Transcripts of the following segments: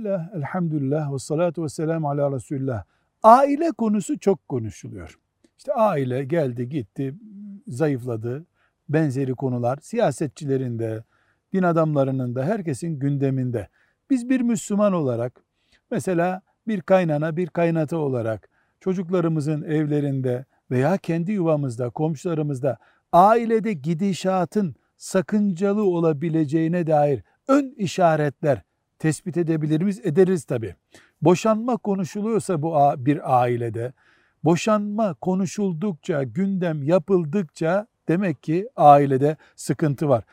Bismillah, elhamdülillah ve salatu ve selamu ala Resulullah. Aile konusu çok konuşuluyor. İşte aile geldi gitti, zayıfladı, benzeri konular siyasetçilerin de, din adamlarının da herkesin gündeminde. Biz bir Müslüman olarak mesela bir kaynana, bir kaynata olarak çocuklarımızın evlerinde veya kendi yuvamızda, komşularımızda ailede gidişatın sakıncalı olabileceğine dair ön işaretler tespit edebilir miyiz? Ederiz tabi. Boşanma konuşuluyorsa bu bir ailede, boşanma konuşuldukça, gündem yapıldıkça demek ki ailede sıkıntı var.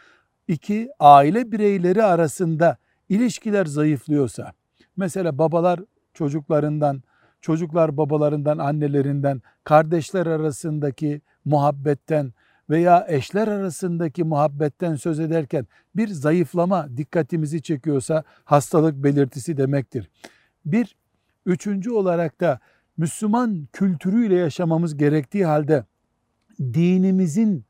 İki, aile bireyleri arasında ilişkiler zayıflıyorsa, mesela babalar çocuklarından, çocuklar babalarından, annelerinden, kardeşler arasındaki muhabbetten veya eşler arasındaki muhabbetten söz ederken bir zayıflama dikkatimizi çekiyorsa hastalık belirtisi demektir. Bir, üçüncü olarak da Müslüman kültürüyle yaşamamız gerektiği halde dinimizin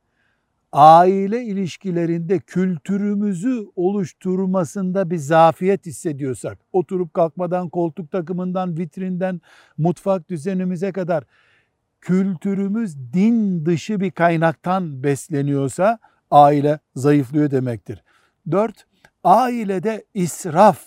aile ilişkilerinde kültürümüzü oluşturmasında bir zafiyet hissediyorsak, oturup kalkmadan, koltuk takımından, vitrinden, mutfak düzenimize kadar kültürümüz din dışı bir kaynaktan besleniyorsa aile zayıflıyor demektir. Dört, ailede israf,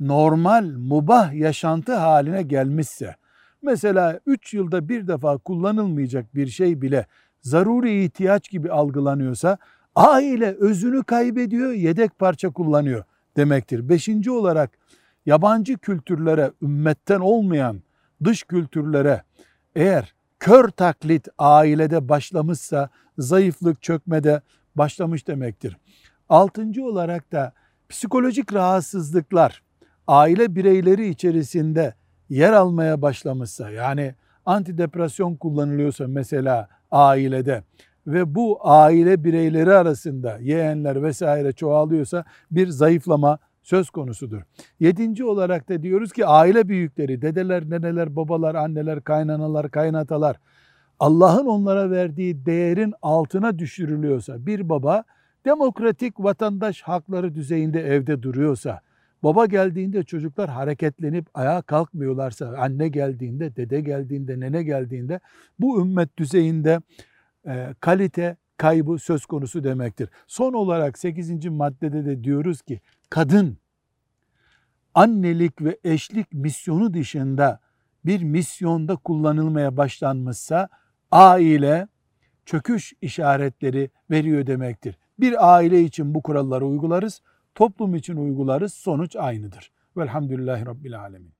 normal, mubah yaşantı haline gelmişse, mesela üç yılda bir defa kullanılmayacak bir şey bile zaruri ihtiyaç gibi algılanıyorsa, aile özünü kaybediyor, yedek parça kullanıyor demektir. Beşinci olarak yabancı kültürlere, ümmetten olmayan dış kültürlere eğer kör taklit ailede başlamışsa zayıflık çökmede başlamış demektir. Altıncı olarak da psikolojik rahatsızlıklar aile bireyleri içerisinde yer almaya başlamışsa yani antidepresyon kullanılıyorsa mesela ailede ve bu aile bireyleri arasında yeğenler vesaire çoğalıyorsa bir zayıflama söz konusudur. Yedinci olarak da diyoruz ki aile büyükleri, dedeler, neneler, babalar, anneler, kaynanalar, kaynatalar Allah'ın onlara verdiği değerin altına düşürülüyorsa, bir baba demokratik vatandaş hakları düzeyinde evde duruyorsa, baba geldiğinde çocuklar hareketlenip ayağa kalkmıyorlarsa, anne geldiğinde, dede geldiğinde, nene geldiğinde bu ümmet düzeyinde e, kalite kaybı söz konusu demektir. Son olarak 8. maddede de diyoruz ki kadın annelik ve eşlik misyonu dışında bir misyonda kullanılmaya başlanmışsa aile çöküş işaretleri veriyor demektir. Bir aile için bu kuralları uygularız, toplum için uygularız, sonuç aynıdır. Velhamdülillahi Rabbil Alemin.